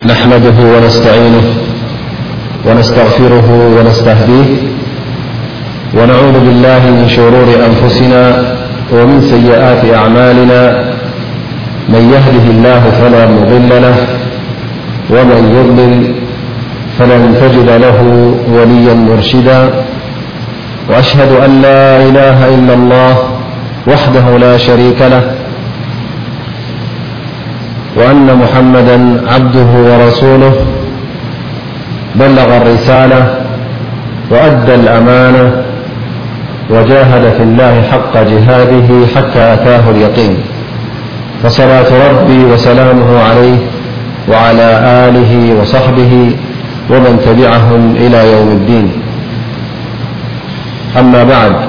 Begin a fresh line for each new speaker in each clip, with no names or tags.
نحمده ونستعينه ونستغفره ونستهديه ونعوذ بالله من شرور أنفسنا ومن سيئات أعمالنا من يهده الله فلا مضل له ومن يظلل فلن تجد له وليا مرشدا وأشهد أن لا إله إلا الله وحده لا شريك له وأن محمدا عبده ورسوله بلغ الرسالة وأدى الأمانة وجاهد في الله حق جهاده حتى أتاه اليقين فصلاة ربي وسلامه عليه وعلى آله وصحبه ومن تبعهم إلى يوم الدين أما بعدر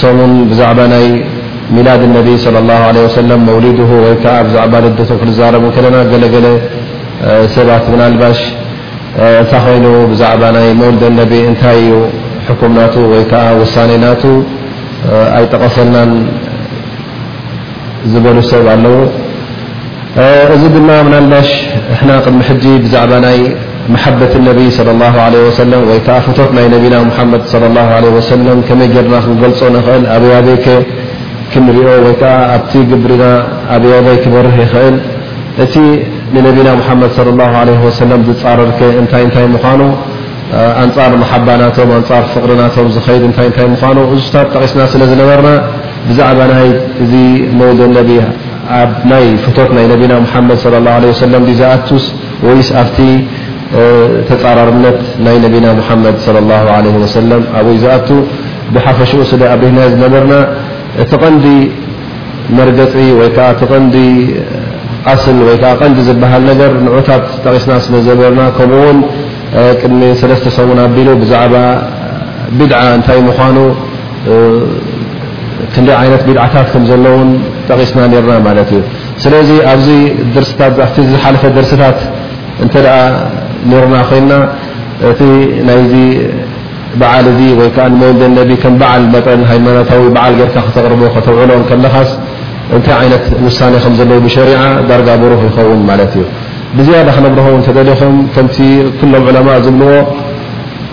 ሰሙን ብዛዕባ ናይ ሚላድ እነቢ ለ ላ ለ ወሰለም መውሊድሁ ወይ ከዓ ብዛዕባ ልደቱ ክንዛረብ እንከለና ገለገለ ሰባት ምናልባሽ እንታ ኮይኑ ብዛዕባ ናይ መውልደ ነቢ እንታይ እዩ ሕኩም ናቱ ወይ ከዓ ውሳኔ ናቱ ኣይጠቐሰልናን ዝበሉ ሰብ ኣለዉ እዚ ድማ ምናልባሽ ንሕና ቅድሚ ሕጂ ብዛዕባ ናይ መሓበት ነቢ صለ ላሁ ዓለህ ወሰለም ወይ ከዓ ፍቶት ናይ ነቢና ሙሓመድ صለ ላሁ ዓለህ ወሰለም ከመይ ጌርና ክንገልጾ ንኽእል ኣበይ ኣበይከ ክንሪኦ ወይ ከዓ ኣብቲ ግብርና ኣበይ ኣበይ ክበርህ ይኽእል እቲ ንነቢና ሙሓመድ صለ ላሁ ዓለህ ወሰለም ዝጻረርከ እንታይ እንታይ ምዃኑ ኣንጻር መሓባ ናቶም ኣንጻር ፍቕሪ ናቶም ዝኸይድ እንታይ እንታይ ምዃኑ እዙታት ጠቒስና ስለ ዝነበርና ብዛዕባ ናይ እዚ መውደ ነቢ ኣብ ናይ ፍቶት ናይ ነቢና ሙሓመድ ሰለላሁ ዓለይሂ ወሰለም ድዩ ዝኣቱስ ወይስ ኣብቲ ተጻራርነት ናይ ነቢና ሙሓመድ ሰለላሁ ዓለይሂ ወሰለም ኣብኡ'ዩ ዝኣቱ? ብሓፈሽኡ ስለ ኣብሪህናዮ ዝነበርና እቲ ቀንዲ መርገጺ ወይ ከኣ እቲ ቀንዲ ኣስል ወይ ከኣ ቀንዲ ዝበሃል ነገር ንዑታት ጠቒስና ስለ ዘበርና ከምኡ'ውን ቅድሚ ሰለስተ ሰሙን ኣቢሉ ብዛዕባ ቢድዓ እንታይ ምዃኑ ክንደይ ዓይነት ቢድዓታት ከም ዘሎ ውን ጠቒስና ኔርና ማለት እዩ። ስለዚ ኣብዚ ደርስታት ኣብቲ ዝሓለፈ ደርስታት እንተ ደኣ ኔርና ኮይንና እቲ ናይዚ በዓል እዚ ወይ ከኣ ንመውልደ ነቢ ከም በዓል መጠን ሃይማኖታዊ በዓል ጌርካ ከተቕርቦ ከተውዕሎ እንከለኻስ እንታይ ዓይነት ውሳኔ ከም ዘለዎ ብሸሪዓ ዳርጋ ብሩህ ይኸውን ማለት እዩ። ብዝያዳ ክነብርሆ ውን ተደሊኹም ከምቲ ኩሎም ዑለማእ ዝብልዎ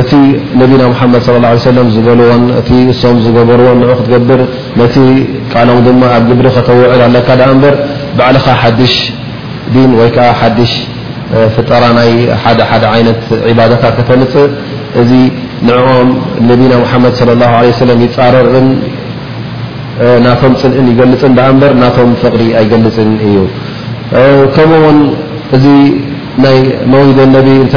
እቲ ነቢና ሙሓመድ ሰለላሁ ዓለይሂ ወሰለም ዝበልዎን እቲ እሶም ዝገበርዎን ንዑ ክትገብር ነቲ ቃሎም ድማ ኣብ ግብሪ ከተውዕል ኣለካ ደኣ እምበር ባዕልኻ ሓድሽ ዲን ወይ ከኣ ሓድሽ ፍጠራ ናይ ሓደ ሓደ ዓይነት ዒባዳታት ከተምጽእ እዚ ንዕኦም ነቢና ሙሓመድ ሰለላሁ ዓለይሂ ወሰለም ይጻረርን ናቶም ጽልእን ይገልጽን ደኣ እምበር ናቶም ፍቕሪ ኣይገልጽን እዩ ከምኡ እውን እዚ ናይ መውሊደ ነቢ እንተ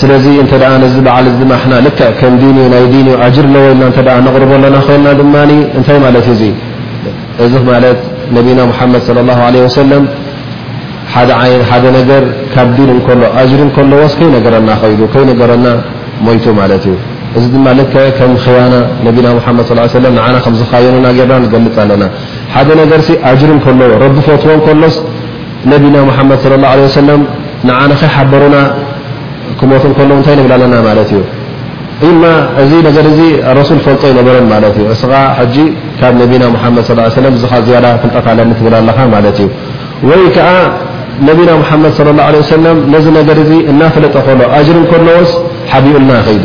ስለዚ እንተ ነዚ በዓል እዚ ድማ ሕና ልክዕ ከም ዲን እዩ ናይ ዲን እዩ ኣጅር ኣለዎ ኢልና እተ ንቕርቦ ኣለና ኮይንና ድማ እንታይ ማለት እዩ እዙ እዚ ማለት ነቢና ሙሓመድ صለ ላሁ ለ ወሰለም ሓደ ዓይን ሓደ ነገር ካብ ዲን እንከሎ ኣጅሪ እንከለዎስ ከይነገረና ከይዱ ከይነገረና ሞይቱ ማለት እዩ እዚ ድማ ልክዕ ከም ክያና ነቢና ሙሓመድ ስ ሰለም ንዓና ከም ዝካየኑና ገርና ንገልፅ ኣለና ሓደ ነገርሲ ኣጅሪ እንከለዎ ረቢ ፈትዎ እንከሎስ ነቢና ሙሓመድ ሰለላሁ ዓለይሂ ወሰለም ንዓና ከይሓበሩና ክሞቱ እንከለዉ እንታይ ንብል ኣለና ማለት እዩ። ኢማ እዚ ነገር እዚ ረሱል ክፈልጦ ኣይነበረን ማለት እዩ። እስኻ ሕጂ ካብ ነቢና ሙሓመድ ሰለላሁ ዓለይሂ ወሰለም ዝኻ ዝያዳ ፍልጠት ኣለኒ ትብል ኣለኻ ማለት እዩ። ወይ ከኣ ነቢና ሙሓመድ ሰለላሁ ዓለይሂ ወሰለም ነዚ ነገር እዚ እናፈለጠ ከሎ ኣጅሪ እንከለዎስ ሓቢኡልና ከይዱ።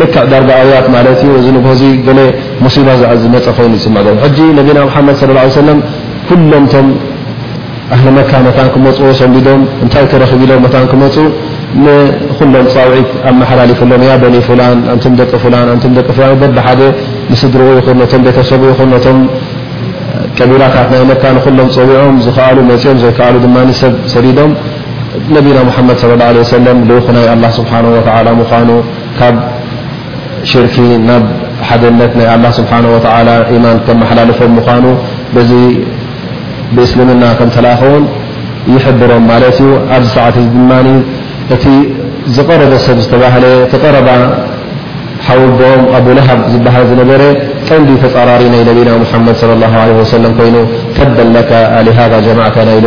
ልክዕ ዳርጋ ኣውያት ማለት እዩ እዚ ንግሆ እዚ ገለ ሙሲባ ዝመፀ ኮይኑ ይስምዕ ሕጂ ነቢና ሙሓመድ ስለ ላ ሰለም ኩሎም ቶም ኣህሊ መካ መታን ክመፁዎ ሰንቢዶም እንታይ ተረኪብ ኢሎም መታን ክመፁ ንኩሎም ፃውዒት ኣመሓላሊፍሎም እያ በኒ ፉላን ኣንቱም ደቂ ፉላን ኣንቱም ደቂ ፉላን በብሓደ ንስድርኡ ይኹን ነቶም ቤተሰቡ ይኹን ነቶም ቀቢላታት ናይ መካ ንኩሎም ፀዊዖም ዝከኣሉ መፅኦም ዘይከኣሉ ድማ ሰብ ሰዲዶም ነቢና ሙሓመድ ስ ላ ለ ሰለም ልኡኽ ናይ ኣላ ስብሓን ወተዓላ ምዃኑ ካብ ሽርኪ ናብ ሓደነት ናይ ኣላ ስብሓን ወተዓላ ኢማን ከመሓላልፎም ምዃኑ በዚ ብእስልምና ከም ተላእኸውን ይሕብሮም ማለት እዩ ኣብዚ ሰዓት እዚ ድማ እቲ ዝቐረበ ሰብ ዝተባህለ እቲ ቐረባ ሓወቦኦም ኣቡላሃብ ዝበሃል ዝነበረ ቀንዲ ተፃራሪ ናይ ነቢና ሙሓመድ ለ ላ ለ ወሰለም ኮይኑ ተበለካ ኣሊሃባ ጀማዕታ ናይሉ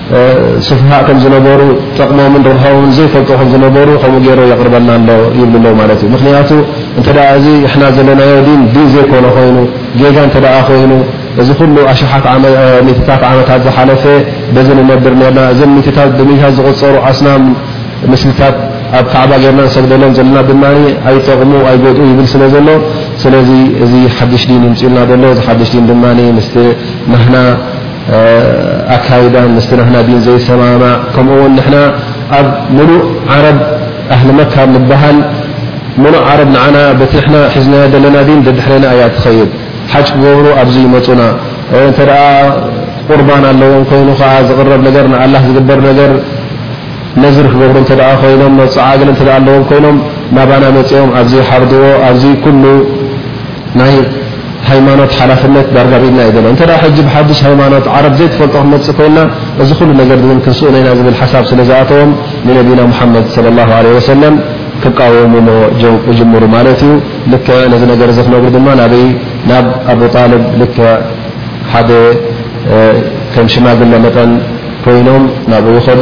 ስፍሃ ከም ዝነበሩ ጠቕሞምን ርብሖምን ዘይፈልጡ ከም ዝነበሩ ከምኡ ገይሮ የቕርበና ኣሎ ይብሉ ኣለዉ ማለት እዩ ምክንያቱ እንተ እዚ ሕና ዘለናዮ ዲን ዲን ዘይኮነ ኮይኑ ጌጋ እንተ ኮይኑ እዚ ኩሉ ኣሽሓት ሚትታት ዓመታት ዝሓለፈ በዚ ንነብር ነርና እዘ ሚትታት ብሚትታት ዝቕፀሩ ኣስናም ምስልታት ኣብ ካዕባ ገርና ንሰግደሎም ዘለና ድማ ኣይጠቕሙ ኣይጎድኡ ይብል ስለ ዘሎ ስለዚ እዚ ሓድሽ ዲን ይምፅኡልና ዘሎ እዚ ሓድሽ ዲን ድማ ምስ ናህና ኣካይዳን ምስቲ ናህና ዲን ዘይሰማማዕ ከምኡ ውን ንሕና ኣብ ሙሉእ ዓረብ ኣህሊ መካ ንበሃል ሙሉእ ዓረብ ንዓና በቲ ንሕና ሒዝናዮ ዘለና ዲን ደድሕሬና እያ ትኸይድ ሓጭ ክገብሩ ኣብዚ ይመፁና እንተ ቁርባን ኣለዎም ኮይኑ ከዓ ዝቕረብ ነገር ንኣላህ ዝግበር ነገር ነዝሪ ክገብሩ እንተ ኮይኖም መብፅዓ ግን እንተ ኣለዎም ኮይኖም ናባና መፂኦም ኣብዚ ይሓርድዎ ኣብዚ ኩሉ ናይ ሃይማኖት ሓላፍነት ዳርጋ ብኢድና እዩ ዘሎ። እንተ ሕጂ ብሓድሽ ሃይማኖት ዓረብ ዘይትፈልጦ ክንመጽእ ኮይንና እዚ ኩሉ ነገር እውን ክንስእኖ ኢና ዝብል ሓሳብ ስለ ዝኣተዎም ንነቢና ሙሓመድ ሰለላሁ ዓለይሂ ወሰለም ክቃወምዎ ይጅምሩ ማለት እዩ። ልክዕ ነዚ ነገር እዚ ክነብሩ ድማ ናበይ ናብ ኣቡ ጣልብ ልክዕ ሓደ ከም ሽማግለ መጠን ኮይኖም ናብኡ ይኸዱ።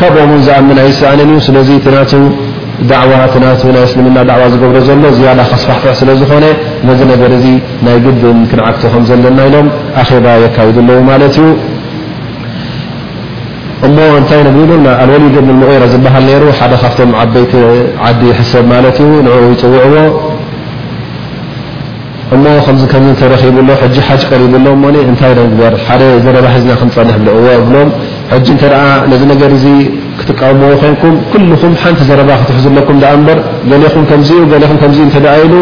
ካብኦም ውን ዝኣምን ኣይስኣንን እዩ ስለዚ እቲ ናቱ ዳዕዋ እቲ ና ናይ እስልምና ዳዕዋ ዝገብሮ ዘሎ ዝያዳ ከስፋሕፍሕ ስለ ዝኾነ ነዚ ነገር እዚ ናይ ግድን ክንዓግቶ ከም ዘለና ኢሎም ኣኼባ የካይዱ ኣለዉ ማለት እዩ እሞ እንታይ ንብ ይብሉ ኣልወሊድ እብን ሙቂረ ዝበሃል ነይሩ ሓደ ካብቶም ዓበይቲ ዓዲ ይሕሰብ ማለት እዩ ንኡ ይፅውዕዎ እሞ ከምዚ ከምዚ ተረኺቡ ኣሎ ሕጂ ሓጅ ቀሪቡ ኣሎ እሞ እንታይ ዶ ንግበር ሓደ ዘረባ ሒዝና ክንጸንሕ ብሎ እወ እብሎም ሕጂ እንተ ነዚ ነገር እዚ ክትቃወምዎ ኮንኩም ኩልኹም ሓንቲ ዘረባ ክትሕዙ ኣለኩም ደኣ እምበር ገሌኹም ከምዚ እዩ ገሌኹም ከምዚ እዩ እንተ ኢሉ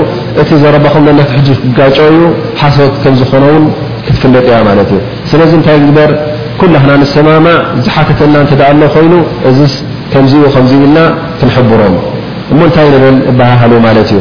እቲ ዘረባኹም ነነቲ ሕጂ ክጋጮ እዩ ሓሶት ከም ዝኾነ እውን ክትፍለጥ እያ ማለት እዩ ስለዚ እንታይ ንግበር ኩላህና ንሰማማዕ ዝሓተተና እንተ ኣሎ ኮይኑ እዚ ከምዚ ከምዚ ኢልና ክንሕብሮም እሞ እንታይ ንብል እበሃሃሉ ማለት እዩ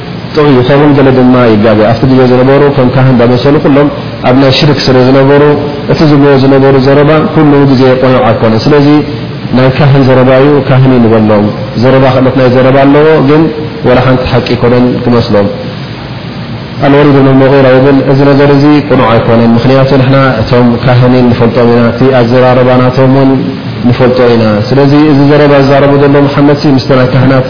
ጥዑይ ይኸውን ገለ ድማ ይጋገ። ኣብቲ ግዜ ዝነበሩ ከም ካህን ዳመሰሉ ኩሎም ኣብ ናይ ሽርክ ስለ ዝነበሩ እቲ ዝብልዎ ዝነበሩ ዘረባ ኩሉ ግዜ ቁኑዕ ኣይኮነን ስለዚ ናይ ካህን ዘረባ ዩ ካህን ዩ ንበሎም ዘረባ ክእለት ናይ ዘረባ ኣለዎ ግን ወላ ሓንቲ ሓቂ ኣይኮነን ክመስሎም ኣልወሊድ እብን ኣልሙጊራ ይብል እዚ ነገር እዚ ቁኑዕ ኣይኮነን ምክንያቱ ንሕና እቶም ካህን ንፈልጦም ኢና እቲ ኣዘራርባ ናቶም ውን ንፈልጦ ኢና ስለዚ እዚ ዘረባ ዝዛረቡ ዘሎ መሓመድ ሲ ምስተን ካህናት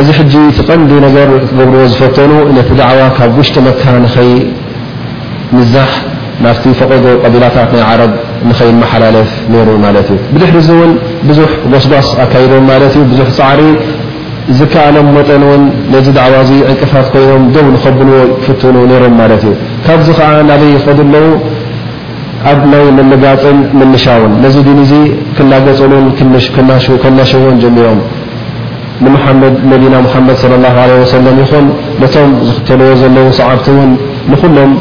እዚ ሕጂ እቲ ቀንዲ ነገር ክገብርዎ ዝፈተኑ ነቲ ዳዕዋ ካብ ውሽጢ መካ ንኸይምዛሕ ናብቲ ፈቐዶ ቀቢላታት ናይ ዓረብ ንኸይመሓላለፍ ነይሩ ማለት እዩ። ብድሕሪ እዚ እውን ብዙሕ ጎስጓስ ኣካይዶም ማለት እዩ። ብዙሕ ጻዕሪ ዝከኣሎም መጠን እውን ነዚ ዳዕዋ እዚ ዕንቅፋት ኮይኖም ደው ንኸብልዎ ይፍትኑ ነይሮም ማለት እዩ። ካብዚ ከኣ ናበይ ይኸዱ ኣለዉ? ኣብ ናይ ምልጋጽን ምንሻውን ነዚ ዲን እዚ ክላገጽሉን ከናሽውዎን ጀሚሮም። ንመሓመድ ነቢና ሙሓመድ ሰለላሁ ዓለይሂ ወሰለም ይኹን ነቶም ዝኽተልዎ ዘለዉ ሰዓብቲ እውን ንኹሎም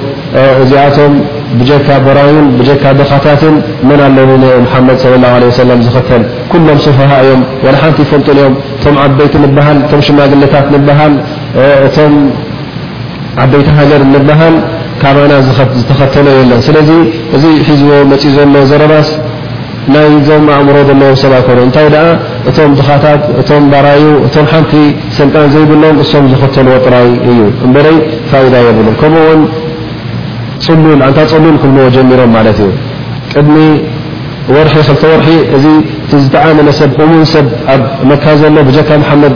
እዚኣቶም ብጀካ በራዩን ብጀካ ድኻታትን መን ኣሎ ንመሓመድ ሰለላሁ ዓለይሂ ወሰለም ዝኽተል ኩሎም ሱፈሃእ እዮም ዋላ ሓንቲ ይፈልጡን እዮም እቶም ዓበይቲ ንበሃል እቶም ሽማግለታት ንበሃል እቶም ዓበይቲ ሃገር ንበሃል ካባና ዝተኸተሎ የለን ስለዚ እዚ ሒዝዎ መፂኡ ዘሎ ዘረባስ ናይ ዞም ኣእምሮ ዘለዎም ሰብ ኣይኮኑን እንታይ ደኣ እቶም ድኻታት እቶም ባራዩ እቶም ሓንቲ ሰልጣን ዘይብሎም እሶም ዝኽተልዎ ጥራይ እዩ እምበረይ ፋይዳ የብሉን ከምኡ ውን ጽሉል ኣንታ ጽሉል ክብልዎ ጀሚሮም ማለት እዩ ቅድሚ ወርሒ ክልተ ወርሒ እዚ እቲ ዝተዓመለ ሰብ እሙን ሰብ ኣብ መካ ዘሎ ብጀካ መሓመድ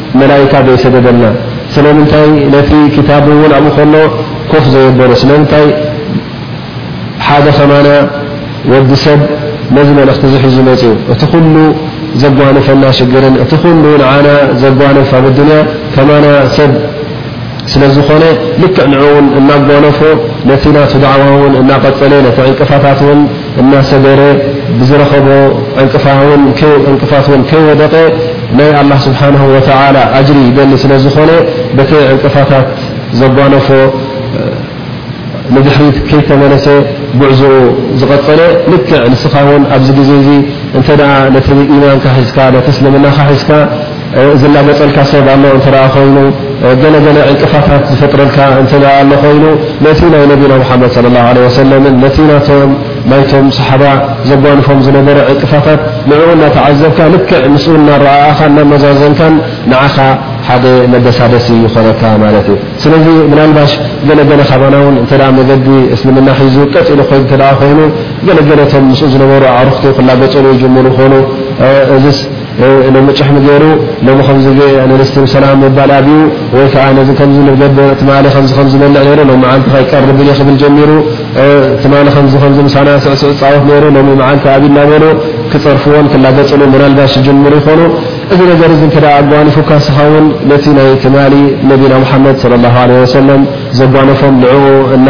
መላኢካ ዘይሰደደልና ስለምንታይ ነቲ ክታቡ ውን ኣብኡ ከሎ ኮፍ ዘየበሎ ስለምንታይ ሓደ ከማና ወዲ ሰብ ነዚ መልእኽቲ እዚ ሒዙ መፂኡ እቲ ኩሉ ዘጓንፈና ሽግርን እቲ ኩሉ ንዓና ዘጓንፍ ኣብ ኣዱንያ ከማና ሰብ ስለዝኾነ ልክዕ ንዕኡን እናጓነፎ ነቲ ናቱ ዳዕዋ ውን እናቐፀለ ነቲ ዕንቅፋታት ውን እናሰገረ ብዝረኸቦ ዕንቅፋት ውን ከይወደቐ ናይ ኣላ ስብሓን ወተላ ኣጅሪ ይደሊ ስለ ዝኾነ በቲ ዕንቅፋታት ዘጓነፎ ንድሕሪት ከይተመለሰ ጉዕዝኡ ዝቐፀለ ልክዕ ንስኻ ውን ኣብዚ ግዜ እዚ እንተ ነቲ ኢማንካ ሒዝካ ነቲ እስልምናካ ሒዝካ ዝላገጸልካ ሰብ ኣሎ እንተ ኮይኑ፣ ገለ ገለ ዕንቅፋታት ዝፈጥረልካ እንተ ኣሎ ኮይኑ፣ ነቲ ናይ ነቢና ሙሓመድ ሰለላሁ ዓለይሂ ወሰለምን ነቲ ናቶም ናይቶም ሰሓባ ዘጓንፎም ዝነበረ ዕንቅፋታት ንዕኡ እናተዓዘብካ ልክዕ ምስኡ እናረኣኣኻን እናመዛዘንካን ንዓኻ ሓደ መደሳደሲ ይኾነካ ማለት እዩ። ስለዚ ምናልባሽ ገለ ገለ ካባና እውን እንተ መገዲ እስልምና ሒዙ ቀጥ ኢሉ ክኸይድ እንተ ኮይኑ ገለ ገለ እቶም ምስኡ ዝነበሩ ኣዕሩኽቱ ክላገጽሉ ይጅምሩ ይኾኑ። እዚስ ሎሚ ጭሕሚ ገይሩ ሎሚ ከምዚ ንንስቲ ብሰላም ምባል ኣብዩ ወይ ከዓ ነዚ ከምዚ ንገብር ትማሊ ከምዚ ከም ዝበልዕ ነይሩ ሎሚ መዓልቲ ከይቀርብን ክብል ጀሚሩ ትማሊ ከምዚ ከምዚ ምሳና ስዕስዕ ፃወት ነይሩ ሎሚ መዓልቲ ኣብዩ እናበሉ ክፀርፍዎን ክላገፅሉ ምናልባሽ ይጅምሩ ይኾኑ እዚ ነገር እዚ እንተ ኣጓኒፉካ ንስኻ እውን ነቲ ናይ ትማሊ ነቢና ሙሓመድ ሰለ ላሁ ዓለይሂ ወሰለም ዘጓነፎም ንዕኡ እና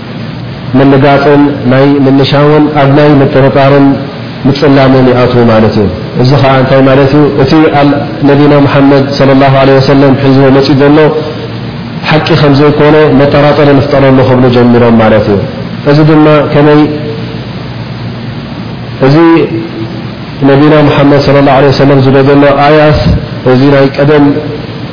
ምንጋጽን ናይ ምንሻውን ኣብ ናይ ምጥርጣርን ምጽላምን ይኣትዉ ማለት እዩ። እዚ ከኣ እንታይ ማለት እዩ? እቲ ነቢና ሙሓመድ ሰለላሁ ዓለይሂ ወሰለም ሒዝዎ መጺኡ ዘሎ ሓቂ ከም ዘይኮነ መጠራጠሪ ንፍጠረሉ ክብሉ ጀሚሮም ማለት እዩ። እዚ ድማ ከመይ እዚ ነቢና ሙሓመድ ሰለላሁ ዓለይሂ ወሰለም ዝገዘሎ ኣያስ እዚ ናይ ቀደም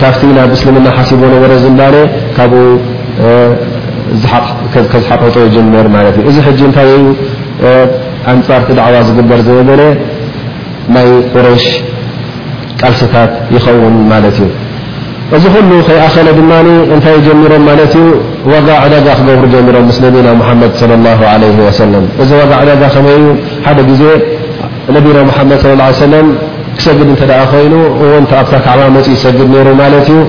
ካፍቲ ናብ እስልምና ሓሲብዎ ነበረ ዝምባሌ ካብኡ ከዝሓጠጦ ይጅምር ማለት እዩ። እዚ ሕጂ እንታይ እዩ ኣንጻርቲ ዳዕዋ ዝግበር ዝነበረ ናይ ቁረይሽ ቃልስታት ይኸውን ማለት እዩ። እዚ ኩሉ ከይኣኸለ ድማ እንታይ ጀሚሮም ማለት እዩ ዋጋ ዕዳጋ ክገብሩ ጀሚሮም ምስ ነቢና ሙሓመድ ሰለላሁ ዓለይሂ ወሰለም እዚ ዋጋ ዕዳጋ ከመይ እዩ ሓደ ግዜ ነቢና ሙሓመድ ስለ ላ ሰለም ክሰግድ እንተ ደኣ ኮይኑ እውን እታ ኣብታ ካዕባ መጺኡ ይሰግድ ነይሩ ማለት እዩ።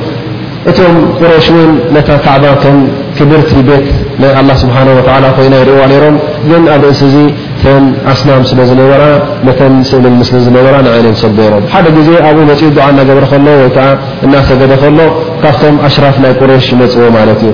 እቶም ቁረሽ እውን ነታ ካዕባ ከም ክብርቲ ቤት ናይ ኣላህ ስብሓነሁ ወተዓላ ኮይና ይርእይዋ ነይሮም። ግን ኣብ ርእሲ እዚ እተን ኣስናም ስለ ዝነበራ ነተን ስእሊ ምስሊ ዝነበራ ንዐን እዮም ሰበሮም። ሓደ ግዜ ኣብኡ መጺኡ ዱዓ እናገበረ ከሎ ወይ ከኣ እናሰገደ ከሎ ካብቶም ኣሽራፍ ናይ ቁረሽ ይመጽዎ ማለት እዩ።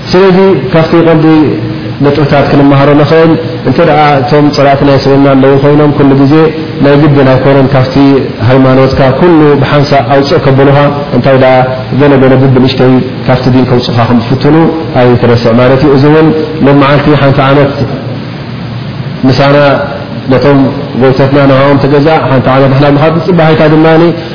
ስለዚ ካብቲ ቀንዲ ነጥብታት ክንመሃሮ ንኽእል እንተ እቶም ፀላእቲ ናይ እስልምና ኣለዉ ኮይኖም ኩሉ ግዜ ናይ ግድን ኣይኮነን ካብቲ ሃይማኖትካ ኩሉ ብሓንሳእ ኣውፅእ ከብሉኻ እንታይ ደኣ ገለ ገለ ብብንእሽተይ ካብቲ ዲን ከውፁኻ ከም ዝፍትኑ ኣይትረስዕ ማለት እዩ። እዚ እውን ሎም መዓልቲ ሓንቲ ዓመት ምሳና ነቶም ጎይተትና ንዕኦም ተገዛእ ሓንቲ ዓመት ንሕና ምኻድ ፅባሒታ ድማ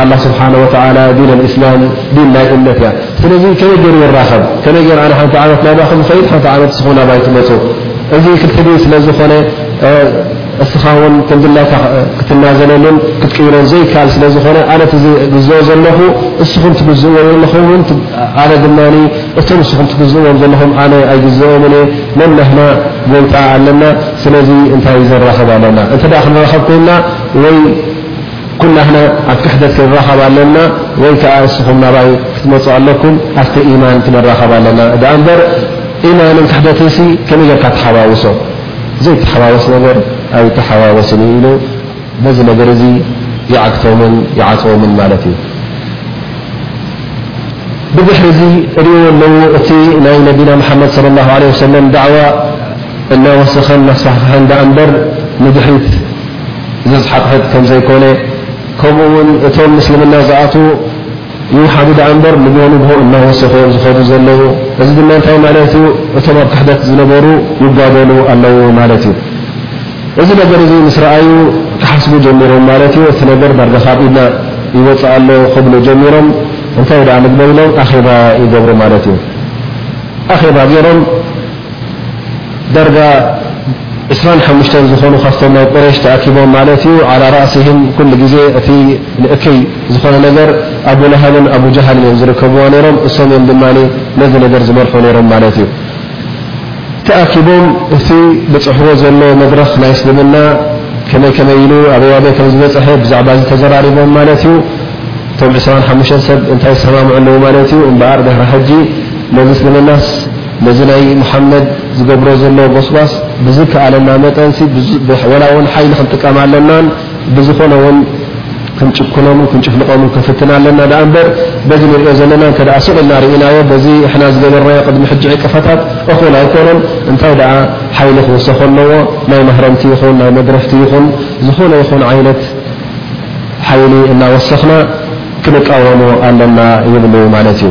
ኣላ ስብሓን ወተላ ዲን ልእስላም ዲን ናይ እምነት እያ ስለዚ ከመይ ገይሩ ይራኸብ ከመይ ገይሩ ኣነ ሓንቲ ዓመት ናባኹም ኸይድ ሓንቲ ዓመት ንስኹም ናባይ ትመፁ እዚ ክልሕዲ ስለ ዝኾነ እስኻ ውን ከምድላይካ ክትናዘለሉን ክትቅይሮን ዘይከኣል ስለ ዝኾነ ኣነ ትግዝኦ ዘለኹ እስኹም ትግዝእዎ ዘለኹም ውን ኣነ ድማ እቶም እስኹም ትግዝእዎም ዘለኹም ኣነ ኣይግዝኦምን እየ መን ናህና ጎይጣ ኣለና ስለዚ እንታይ ዘራኸብ ኣለና እንተ ክንራኸብ ኮይንና ወይ ኩላህና ኣብ ክሕደት ክንራኸብ ኣለና ወይ ከኣ እስኹም ናባይ ክትመጹ ኣለኩም ኣብቲ ኢማን ክንራኸብ ኣለና ደኣ እምበር ኢማንን ክሕደትንሲ ከመይ ጌርካ ትሓዋውሶ ዘይተሓዋወስ ነገር ኣይተሓዋወስን እዩ ኢሉ በዚ ነገር እዚ ይዓግቶምን ይዓጽዎምን ማለት እዩ ብድሕሪ እዚ እሪእዎ ኣለዉ እቲ ናይ ነቢና መሓመድ صለ ላه ለ ወሰለም ዳዕዋ እናወሰኸን ናሰሓሕን ደኣ እምበር ንድሕሪት ዘዝሓጥሕጥ ከም ዘይኮነ ከምኡ ውን እቶም ምስልምና ዝኣትዉ ይውሓዱ ደኣ እምበር ንጎንጉሆ እናወሰኹ እዮም ዝኸዱ ዘለዉ። እዚ ድማ እንታይ ማለት እዩ? እቶም ኣብ ክሕደት ዝነበሩ ይጓደሉ ኣለዉ ማለት እዩ። እዚ ነገር እዚ ምስ ረኣዩ ክሓስቡ ጀሚሮም ማለት እዩ። እቲ ነገር ዳርጋ ካብ ኢድና ይወጽእ ኣሎ ክብሉ ጀሚሮም። እንታይ ደኣ ንግበር ኢሎም ኣኼባ ይገብሩ ማለት እዩ። ኣኼባ ገይሮም ደርጋ ዕስራን ሓሙሽተን ዝኾኑ ካብቶም ናይ ቁረሽ ተኣኪቦም ማለት እዩ ዓላ ራእሲህም ኩሉ ግዜ እቲ ንእክይ ዝኾነ ነገር ኣቡላሃብን ኣቡጃሃልን እዮም ዝርከብዎ ነይሮም እሶም እዮም ድማ ነዚ ነገር ዝመርሑ ነይሮም ማለት እዩ ተኣኪቦም እቲ ብፅሕቦ ዘሎ መድረኽ ናይ እስልምና ከመይ ከመይ ኢሉ ኣበይ ኣበይ ከም ዝበፅሐ ብዛዕባ እዚ ተዘራሪቦም ማለት እዩ እቶም ዕስራን ሓሙሽተን ሰብ እንታይ ዝሰማምዑ ኣለዉ ማለት እዩ እምበኣር ድሕሪ ሕጂ ነዚ እስልምናስ ነዚ ናይ መሓመድ ዝገብሮ ዘሎ ጎስጓስ ብዝከኣለና መጠን ሲ ዋላ ውን ሓይሊ ክንጥቀም ኣለናን ብዝኾነ ውን ክንጭክኖምን ክንጭፍልቆምን ክንፍትን ኣለና ደኣ እምበር በዚ ንሪኦ ዘለና እንተ ስቕ ኢልና ርኢናዮ በዚ ሕና ዝገበርናዮ ቅድሚ ሕጂ ዕቅፈታት እኹል ኣይኮነን እንታይ ደኣ ሓይሊ ክውሰኾ ኣለዎ ናይ ማህረምቲ ይኹን ናይ መግረፍቲ ይኹን ዝኾነ ይኹን ዓይነት ሓይሊ እናወሰኽና ክንቃወሞ ኣለና ይብሉ ማለት እዩ።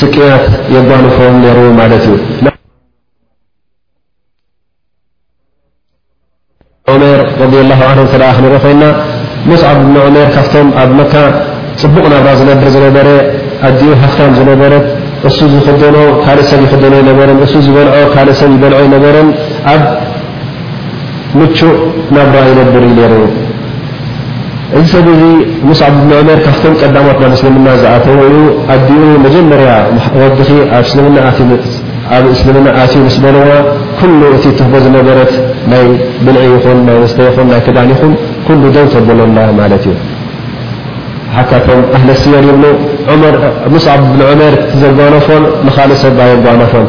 ስቅያት የጓንፎም ነይሩ ማለት እዩ። ዑመር ረዲየላሁ ዓንሁ እንተ ደኣ ክንርኢ ኮይንና ሙስዓብ እብኒ ዑመር ካብቶም ኣብ መካ ጽቡቕ ናብራ ዝነብር ዝነበረ ኣዲኡ ሃፍታም ዝነበረት እሱ ዝኽደኖ ካልእ ሰብ ይኽደኖ ኣይነበረን እሱ ዝበልዖ ካልእ ሰብ ይበልዖ ኣይነበረን ኣብ ምቹእ ናብራ ይነብር እዩ ነይሩ። እዚ ሰብ እዚ ሙስዓብ እብኒ ዑሜር ካብቶም ቀዳሞት ናብ እስልምና ዝኣተዉ እዩ። ኣዲኡ መጀመርያ ወድኺ ኣብ እስልምና ኣትዩ ኣብ እስልምና ኣትዩ ምስ በልዋ ኩሉ እቲ ትህቦ ዝነበረት ናይ ብልዒ ይኹን ናይ መስተ ይኹን ናይ ክዳን ይኹን ኩሉ ደው ተበሎላ ማለት እዩ። ሓታ እቶም ኣህለ ስየር ይብሉ ዑመር ሙስዓብ እብኒ ዑሜር እቲ ዘጓነፎን ንኻልእ ሰብ ኣየጓነፎን።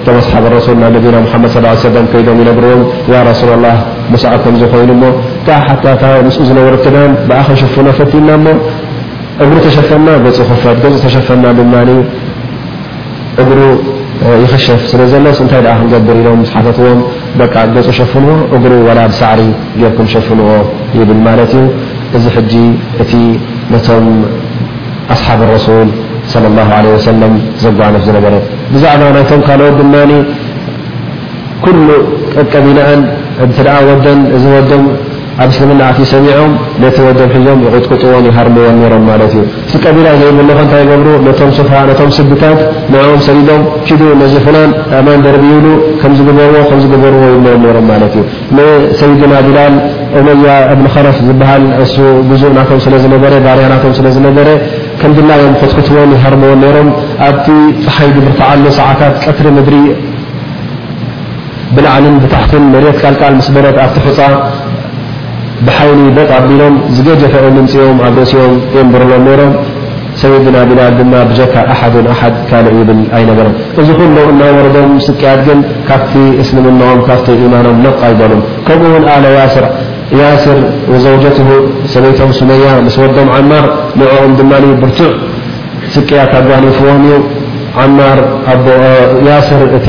እቶም ኣስሓብ ረሱል ናብ ነቢና ሙሓመድ ሰለላሁ ዓለይሂ ወሰለም ከይዶም ይነግርዎም ያ ረሱለላህ ሙስዓብ ከምዚ ኮይኑ እሞ እታ ሓታ እታ ምስኡ ዝነበረት ክዳን ብኣ ክንሽፍኖ ፈቲና እሞ እግሩ ተሸፈና ገጹ ክፈት ገጹ ተሸፈና ድማ እግሩ ይኽሸፍ ስለ ዘሎስ እንታይ ደኣ ክንገብር ኢሎም ምስ ሓተትዎም በቃ ገጹ ሸፍንዎ እግሩ ወላ ብሳዕሪ ጌርኩም ሸፍንዎ ይብል ማለት እዩ እዚ ሕጂ እቲ ነቶም ኣስሓብ ረሱል ሰለላሁ ዓለይሂ ወሰለም ዘጓንፍ ዝነበረ ብዛዕባ ናይቶም ካልኦት ድማ ኩሉ ቀቀቢለኣን እንተደኣ ወደን እዚ ወዶም ኣብ እስልምና ኣትዩ ሰሚዖም ነቲ ወዶም ሒዞም ይቕጥቅጥዎን ይሃርምዎን ነይሮም ማለት እዩ። እቲ ቀቢላ ዘይብሉኸ እንታይ ይገብሩ ነቶም ሱፋሃ ነቶም ስድታት ንዕኦም ሰዲዶም ኪዱ ነዚ ፍላን ኣእማን ደርብዩሉ ከምዚ ግበርዎ ከምዚ ግበርዎ ይብልዎም ነይሮም ማለት እዩ። ንሰይድና ቢላል ኡመያ እብን ኸረፍ ዝበሃል እሱ ግዙእ ናቶም ስለ ዝነበረ ባርያ ናቶም ስለ ዝነበረ ከምድላ እዮም ኹትኩትዎን ይሃርምዎን ነይሮም ኣብቲ ፀሓይ ድብርትዓሉ ሰዓታት ቀትሪ ምድሪ ብላዕልን ብታሕትን መሬት ቃልቃል ምስ በለት ኣብቲ ሑፃ ብሓይሊ በጥ ኣቢሎም ዝገጀፈ እምንፂኦም ኣብ ርእሲኦም የንብርሎም ነይሮም ሰይድና ቢላል ድማ ብጀካ ኣሓዱን ኣሓድ ካልእ ይብል ኣይነበረን። እዚ ኩሉ እናወረዶም ስቅያት ግን ካብቲ እስልምናኦም ካብቲ ኢማኖም ነቕ ኣይበሉን። ከምኡ ውን ኣለ ያስር፣ Yasir፣ ወዘውጀትሁ፣ ሰበይቶም ሱመያ ምስ ወዶም ዓማር፣ ንዕኦም ድማ ብርቱዕ ስቅያት ኣጓኒፍዎም እዩ። ዓማር፣ ኣቦ ያስር፣ እቲ።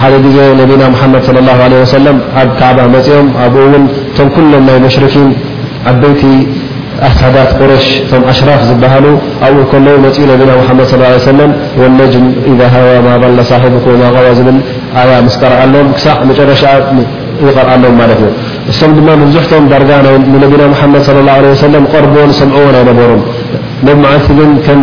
ሓደ ግዜ ነቢና ሙሓመድ ሰለላሁ ዓለይሂ ወሰለም ኣብ ካዕባ መጺኦም ኣብኡ ውን እቶም ኩሎም ናይ ሙሽሪኪን ዓበይቲ ኣሳዳት ቁረሽ እቶም ኣሽራፍ ዝበሃሉ ኣብኡ ከለዉ መጺኡ ነቢና ሙሓመድ ሰለላሁ ዓለይሂ ወሰለም ወነጅም ኢዛ ሃዋ ማ ضለ ሳሒቡኩም ወማ ቐዋ ዝብል ኣያ ምስ ቀረኣሎም ክሳዕ መጨረሻኣ ይቐርኣሎም ማለት እዩ እሶም ድማ መብዝሕቶም ዳርጋ ንነቢና ሙሓመድ ሰለላሁ ዓለይሂ ወሰለም ቐርብዎን ዝሰምዕዎን ኣይነበሩን ነብ መዓልቲ ግን ከም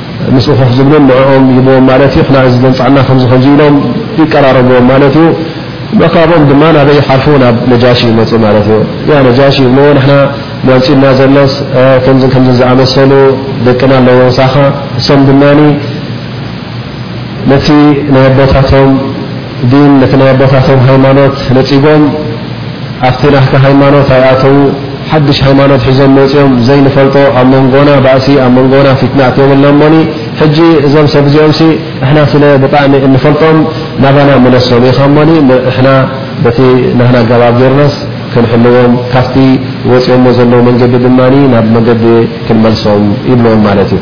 ምስኡ ኮፍ ዝብሉን ንዕኦም ይህብዎም ማለት እዩ። ክላእ እዚ ዘምጽኣልና ከምዚ ከምዚ ኢሎም ይቀራረብዎም ማለት እዩ። ካብኦም ድማ ናበይ ይሓልፉ ናብ ነጃሺ ይመጹ ማለት እዩ። ያ ነጃሺ ይብልዎ ንሕና መጺኡና ዘሎስ ከምዝን ከምዝን ዝኣመሰሉ ደቅና ኣለዎ ምሳኻ እሶም ድማ ነቲ ናይ ኣቦታቶም ዲን ነቲ ናይ ኣቦታቶም ሃይማኖት ነጺጎም ኣብቲ ናህካ ሃይማኖት ኣይኣተዉ ሓድሽ ሃይማኖት ሒዞም መጽኦም ዘይንፈልጦ ኣብ መንጎና ባእሲ ኣብ መንጎና ፊትና ኣትዮምልና እሞኒ ሕጂ እዞም ሰብ እዚኦምሲ ንሕና ስለ ብጣዕሚ እንፈልጦም ናባና ምለሶም ኢኻ እሞኒ ንሕና በቲ ናህና ኣገባብ ጌርናስ ክንሕልዎም ካብቲ ወጽኦሞ ዘለዉ መንገዲ ድማ ናብ መንገዲ ክንመልሶም ይብልዎም ማለት እዩ።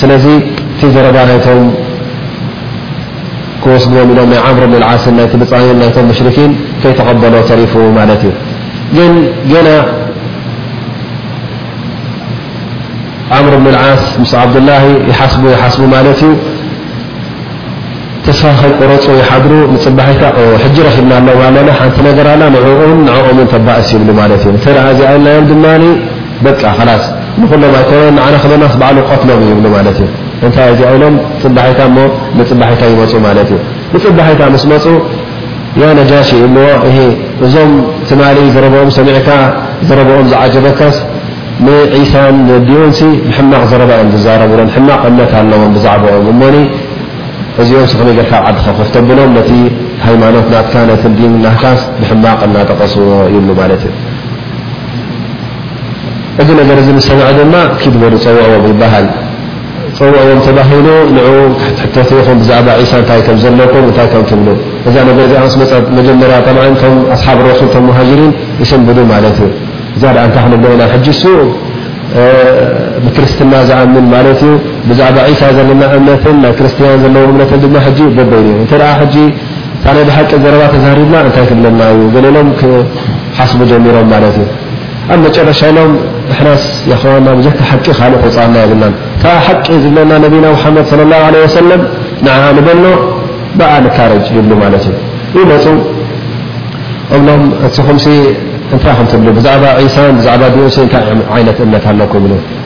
ስለዚ እቲ ዘረባ ናይቶም ክወስድዎም ኢሎም ናይ ዓምር ብን ዓስን ናይቲ ብጻይን ናይቶም ሙሽርኪን ከይተቐበሎ ተሪፉ ማለት እዩ። ግን ገና ዓምር ብን ዓስ ምስ ዓብዱላሂ ይሓስቡ ይሓስቡ ማለት እዩ ተስፋ ከይቆረፁ ይሓድሩ ንፅባሒታ ሕጂ ረኪብና ኣለዋ ኣለና ሓንቲ ነገር ኣላ ንዕኡን ንዕኦምን ተባእስ ይብሉ ማለት እዩ። እተ እዚኣ ኢልናዮም ድማ በቃ ኸላስ ንኹሎም ኣይኮነን ንዓና ክበናስ ባዕሉ ቀትሎም ይብሉ ማለት እዩ እንታይ እዚኣ ኢሎም ፅባሒታ እሞ ንፅባሒታ ይመፁ ማለት እዩ ንፅባሒታ ምስ መፁ ያ ነጃሽ ይብልዎ እሂ እዞም ትማሊ ዘረበኦም ሰሚዕካ ዘረበኦም ዝዓጀበካስ ንዒሳን ነቢዩን ሲ ብሕማቕ ዘረባ እዮም ዝዛረቡ ሎም ሕማቕ እምነት ኣለዎም ብዛዕባኦም እሞኒ እዚኦም ሲ ከመይ ገርካ ኣብ ዓድኻ ኮፍ ተብሎም ነቲ ሃይማኖት ናትካ ነቲ ዲን ናህካስ ብሕማቕ እናጠቐስዎ ይብሉ ማለት እዩ እዚ ነገር እዚ ምስ ሰምዐ ድማ ኪድ በሉ ጸውዕዎም ይበሃል። ጸውዕዎም ተባሂሉ ንዑ ክትሕተቱ ኢኹም ብዛዕባ ዒሳ እንታይ ከም ዘለኩም እንታይ ከም ትብሉ። እዛ ነገር እዚኣ ምስ መጸት መጀመርያ ጠብዓን እቶም ኣስሓብ ረሱል እቶም ሙሃጂሪን ይስንብዱ ማለት እዩ። እዛ ድኣ እንታይ ክንብሎ ኢና ሕጂ እሱ ብክርስትና ዝኣምን ማለት እዩ። ብዛዕባ ዒሳ ዘለና እምነትን ናይ ክርስትያን ዘለዎም እምነትን ድማ ሕጂ በበይኑ እዩ። እንተ ሕጂ እታ ናይ ብሓቂ ዘረባ ተዛሪብና እንታይ ክብለና እዩ ገለ ኢሎም ክሓስቡ ጀሚሮም ማለት እዩ ኣብ መጨረሻ ኢሎም ንሕናስ የኸዋና ብጀካ ሓቂ ካልእ ቆፃልና የብልናን ካዓ ሓቂ ዝብለና ነቢና ሙሓመድ ሰለ ላሁ ዓለይሂ ወሰለም ንዓዓ ንበሎ ብኣ ንካረጅ ይብሉ ማለት እዩ ይመፁ እብሎም እስኹምሲ እንታይ ኢኹም ትብሉ ብዛዕባ ዒሳን ብዛዕባ ዲኦስን እንታይ ዓይነት እምነት ኣለኩም ኢሉ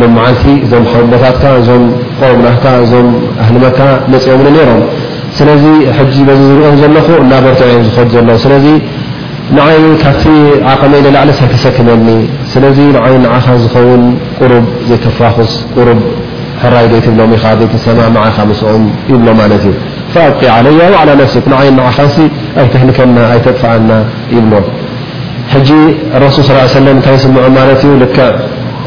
ሎሚ መዓልቲ እዞም ሓወቦታትካ እዞም ቆም ናህካ እዞም ኣህልመካ መፅኦምኒ ነይሮም ስለዚ ሕጂ በዚ ዝሪኦም ዘለኹ እናበርትዖ እየ ዝኸድ ዘሎ ስለዚ ንዓይ ካብቲ ዓቐመይ ንላዕልስ ኣይተሰክመኒ ስለዚ ንዓይን ንዓኻን ዝኸውን ቁሩብ ዘይተፋኹስ ቁሩብ ሕራይ ዘይትብሎም ኢኻ ዘይትሰማማዕ ኢኻ ምስኦም ይብሎ ማለት እዩ ፈኣብቂ ዓለያ ወዓላ ነፍስክ ንዓይን ንዓኻንሲ ኣይተህልከና ኣይተጥፍኣና ይብሎ ሕጂ ረሱል ስ ሰለም እንታይ ይስምዖም ማለት እዩ ልክዕ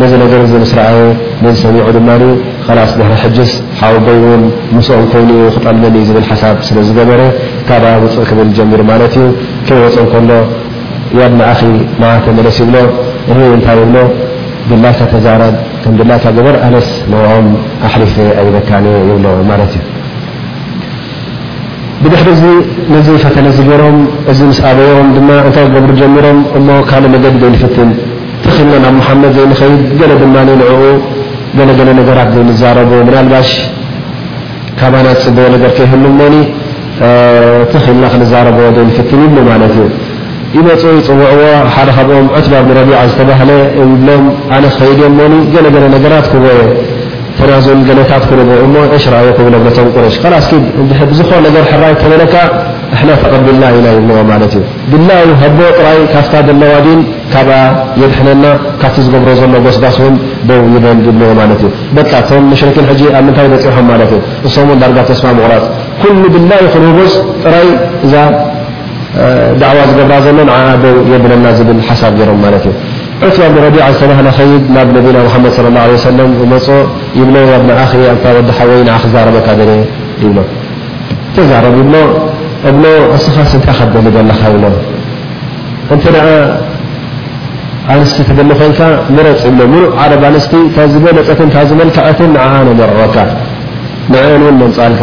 ነዚ ነገር እዚ ምስ ረኣየ ነዚ ሰሚዑ ድማ ኸላስ ድሕሪ ሕጅስ ሓወቦይ እውን ምስኦም ኮይኑ እዩ ክጠልመኒ ዝብል ሓሳብ ስለ ዝገበረ ካባይ ውፅእ ክብል ጀሚሩ ማለት እዩ። ከይወፀ እንከሎ ያብነ ኣኺ ናዓ ተመለስ ይብሎ እህይ እንታይ ይብሎ ድላካ ተዛረብ ከም ድላካ ግበር ኣነስ ንዕኦም ኣሕሊፈ ኣይበካን እየ ይብሎ ማለት እዩ። ብድሕሪ እዚ ነዚ ፈተነ እዚ ገይሮም እዚ ምስ ኣበዮም ድማ እንታይ ክገብሩ ጀሚሮም እሞ ካልእ መገዲ ዘይንፍትን ትኽ ኢልና ናብ ሙሓመድ ዘይንኸይድ ገለ ድማ ንዕኡ ገለ ገለ ነገራት ዘይንዛረቦ ምናልባሽ ካባና ዝፅበዮ ነገር ከይህሉ እሞኒ ትኽ ኢልና ክንዛረቦ ዘይንፍትን ይብሉ ማለት እዩ። ይመጹ ይጽውዕዎ ሓደ ካብኦም ዑትባ ብን ረቢዓ ዝተባህለ ይብሎም ኣነ ክኸይድ እየ እሞኒ ገለ ገለ ነገራት ክህቦ እየ ተናዙል ገለታት ክርቦ እሞ እሽ ራኣይኹ ይብሎም ነቶም ቁረሽ ከላስ ኪድ እንድሕር ብዝኾነ ነገር ሕራይ እንተበለካ ንሕና ተቐቢልና ኢና ይብልዎ ማለት እዩ ድላዩ ሃቦ ጥራይ ካብታ ዘለዋ ዲን ካብኣ የድሕነና ካብቲ ዝገብሮ ዘሎ ጎስጓስ እውን ደው ይበል ይብልዎ ማለት እዩ በቃ እቶም ሙሽርኪን ሕጂ ኣብ ምንታይ በጺሖም ማለት እዩ እሶም እውን ዳርጋ ተስፋ ምቑራጽ ኩሉ ድላዩ ክንህቦስ ጥራይ እዛ ዳዕዋ ዝገብራ ዘሎ ንዓኣ ደው የብለና ዝብል ሓሳብ ጌሮም ማለት እዩ። ዑትባ ብን ረቢዓ ዝተባህለ ከይድ ናብ ነቢና ሙሓመድ ሰለላሁ ዓለይሂ ወሰለም እመጾ ይብሎ ያ ብነ ኣኺ ኣንታ ወዲ ሓወይ ንዓ ክዛረበካ ደልየ ይብሎ ተዛረብ ይብሎ እብሎ እስኻስ እንታይ ኢኻ ትደሊ ዘለኻ ይብሎ እንተ ኣንስቲ ትደሊ ኮይንካ ምረጽ ይብሎ ምሉእ ዓረብ ኣንስቲ እታ ዝበለጸትን እታ ዝመልከዐትን ንዓኣ ነመርዖካ ንዕኤን እውን ነምጻልካ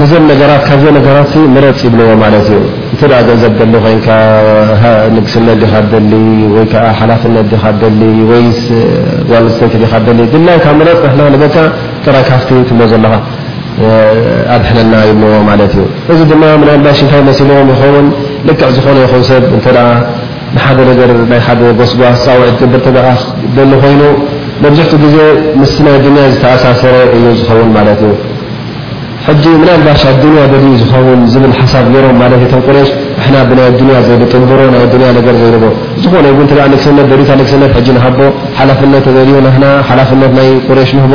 ነዘን ነገራት ካብዘ ነገራት ምረፅ ይብለዎ ማለት እዩ እንተ ገንዘብ ደሊ ኮይንካ ንግስነት ዲኻ ደሊ ወይ ከዓ ሓላፍነት ዲኻ ደሊ ወይ ጓልስተይቲ ዲኻ ደሊ ድላይካ ምረፅ ንሕና ንበካ ጥራይ ካፍቲ ትብሎ ዘለኻ ኣድሕነና ይብለዎ ማለት እዩ እዚ ድማ ምናልባሽ እንታይ መሲልዎም ይኸውን ልክዕ ዝኾነ ይኹን ሰብ እተ ንሓደ ነገር ናይ ሓደ ጎስጓስ ጻውዒት ክትገብር ተደኣ ክትደሊ ኮይኑ መብዝሕቱ ግዜ ምስቲ ናይ ዱንያ ዝተኣሳሰረ እዩ ዝኸውን ማለት እዩ። ሕጂ ምናልባሽ ኣዱንያ ደልዩ ዝኸውን ዝብል ሓሳብ ጌሮም ማለት እዩ እቶም ቁረይሽ ንሕና ብናይ ኣዱንያ ዘይንጥንብሮ ናይ ኣዱንያ ነገር ዘይንብሎ ብዝኾነ ይኹን እንተ ንግስነት ደልዩታ ንግስነት ሕጂ ንሃቦ ሓላፍነት ተደልዩ ናህና ሓላፍነት ናይ ቁረይሽ ንህቦ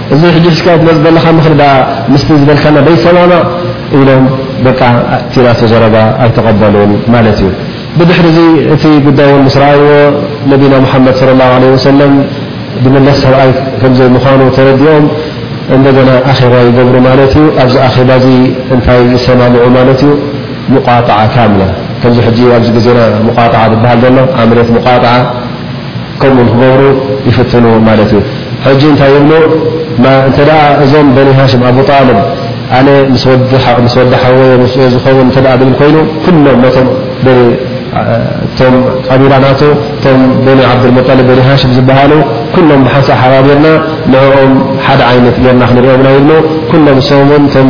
እዚ ሕጂ ንስካ ትመጽእ ዘለካ ምክሪ ድኣ ምስቲ ዝበልካና ዶ ይሰማማዕ ኢሎም በቃ እቲ ናቱ ዘረባ ኣይተቀበሉን ማለት እዩ። ብድሕሪ እዚ እቲ ጉዳይ ውን ምስ ረኣይዎ ነቢና ሙሓመድ ሰለላሁ ዓለይሂ ወሰለም ድምለስ ሰብኣይ ከምዘይ ምኳኑ ተረዲኦም እንደገና ኣኼባ ይገብሩ ማለት እዩ። ኣብዚ ኣኼባ እዚ እንታይ ይሰማምዑ ማለት እዩ? ሙቃጠዓ ካምላ ከምዚ ሕጂ ኣብዚ ግዜና ሙቃጠዓ ዝብሃል ዘሎ ዓመልየት ሙቃጠዓ ከምኡ ንክገብሩ ይፍትንዎም ማለት እዩ ሕጂ እንታይ ይብሉ እንተ እዞም በኒ ሃሽም ኣቡጣልብ ኣነ ምስ ወዲ ሓወየ ምስ እየ ዝኸውን እተ ድብል ኮይኑ ኩሎም ነቶም እቶም ቀቢላ ናቱ እቶም በኒ ዓብዱልሙጠልብ በኒ ሃሽም ዝበሃሉ ኩሎም ብሓንሳእ ሓባቢርና ንኦም ሓደ ዓይነት ገርና ክንሪኦምና ይብሉ ኩሎም ሰም እቶም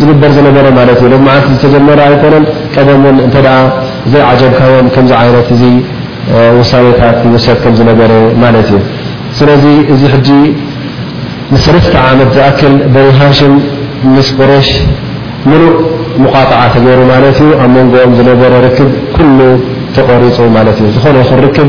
ዝግበር ዝነበረ ማለት እዩ። ሎምዓንቲ ዝተጀመረ ኣይኮነን። ቀደም እውን እንተ ዘይዓጀብካዮም ከምዚ ዓይነት እዚ ውሳኔታት ይውሰድ ከም ዝነበረ ማለት እዩ። ስለዚ እዚ ሕጂ ንሰለስተ ዓመት ዝኣክል በኒ ሃሽም ምስ ቁሬሽ ምሉእ ሙቃጠዓ ተገይሩ ማለት እዩ። ኣብ መንጎኦም ዝነበረ ርክብ ኩሉ ተቆሪጹ ማለት እዩ። ዝኾነ ይኹን ርክብ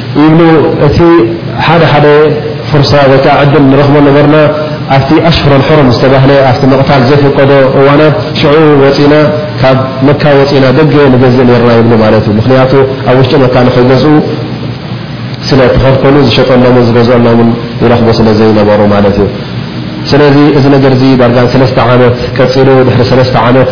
ይብሉ እቲ ሓደ ሓደ ፍርሳ ወይ ከዓ ዕድል ንረኽቦ ነበርና ኣብቲ ኣሽሁር ኣልሑሩም ዝተባህለ ኣብቲ ምቕታል ዘይፍቀዶ እዋናት ሽዑ ወፂእና ካብ መካ ወፂእና ደገ ንገዝእ ነይርና ይብሉ ማለት እዩ ምኽንያቱ ኣብ ውሽጢ መካ ንኸይገዝኡ ስለ ተኸልከሉ ዝሸጠሎምን ዝገዝኦሎምን ይረኽቡ ስለ ዘይነበሩ ማለት እዩ ስለዚ እዚ ነገር እዚ ዳርጋ ንሰለስተ ዓመት ቀፂሉ ድሕሪ ሰለስተ ዓመት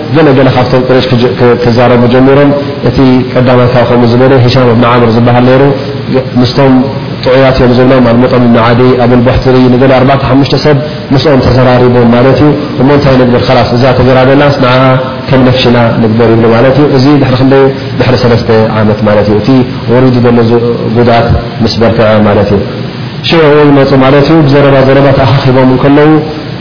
ገለ ገለ ካብቶም ቁረይሽ ክዛረቡ ጀሚሮም፣ እቲ ቀዳማይካ ከምኡ ዝበለ ሂሻም እብኒ ዓምር ዝበሃል ነይሩ፣ ምስቶም ጥዑያት እዮም ዝብሎም ኣልሙጠም እብኒ ዓዲይ፣ ኣቡል ቡሕትሪ፣ ንገለ ኣርባዕተ ሓሙሽተ ሰብ ምስኦም ተዘራሪቦም ማለት እዩ፣ እሞ እንታይ ንግበር ኸላስ እዛ ተዘራርበናስ ንዓኣ ከም ነፍሽና ንግበር ይብሉ ማለት እዩ፣ እዚ ድሕሪ ክንደይ እዩ ድሕሪ ሰለስተ ዓመት ማለት እዩ፣ እቲ ወሪዱ ዘሎ ጉድኣት ምስ በርትዐ ማለት እዩ። ሽዑ ይመፁ ማለት እዩ፣ ብዘረባ ዘረባ ተኣኻኺቦም እንከለዉ፣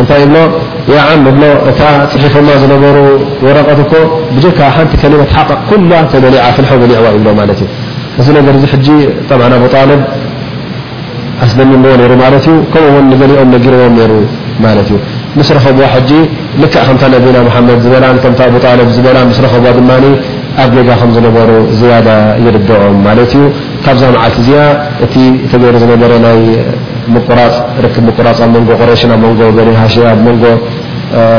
እንታይ ይብሎ ያዓም እብሎ እታ ፅሒፎማ ዝነበሩ ወረቐት እኮ ብጀካ ሓንቲ ከሊመት ሓቕ ኩላ ተበሊዓ ፍልሖ በሊዕዋ ይብሎ ማለት እዩ እዚ ነገር እዚ ሕጂ ጠብ ኣቡ ጣልብ ኣስደሚምዎ ነይሩ ማለት እዩ ከምኡ ውን ንገሊኦም ነጊርዎም ነይሩ ማለት እዩ ምስ ረኸብዋ ሕጂ ልክዕ ከምታ ነቢና ሙሓመድ ዝበላን ከምታ ኣቡ ጣልብ ዝበላን ምስ ረኸብዋ ድማ ኣብ ጌጋ ከም ዝነበሩ ዝያዳ ይርድኦም ማለት እዩ ካብዛ መዓልቲ እዚኣ እቲ ተገይሩ ዝነበረ ናይ ምቁራፅ ርክብ ምቁራፅ ኣብ መንጎ ቁረይሽን ኣብ መንጎ በኒ ሃሽም ኣብ መንጎ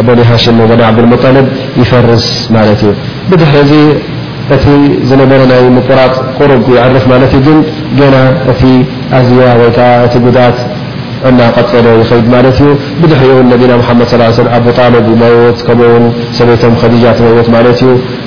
በኒ ሃሽም ወበኒ ዓብዱልሙጠልብ ይፈርስ ማለት እዩ። ብድሕሪ እዚ እቲ ዝነበረ ናይ ምቁራፅ ቁሩብ ይዕርፍ ማለት እዩ ግን ገና እቲ ኣዝያ ወይ ከዓ እቲ ጉድኣት እና ቀፀለ ይኸይድ ማለት እዩ። ብድሕሪኡ እውን ነቢና ሙሓመድ ሰለላሁ ዓለይሂ ወሰለም ኣቡ ጣልብ ይመውት ከምኡ እውን ሰበይቶም ኸዲጃ ትመውት ማለት እዩ።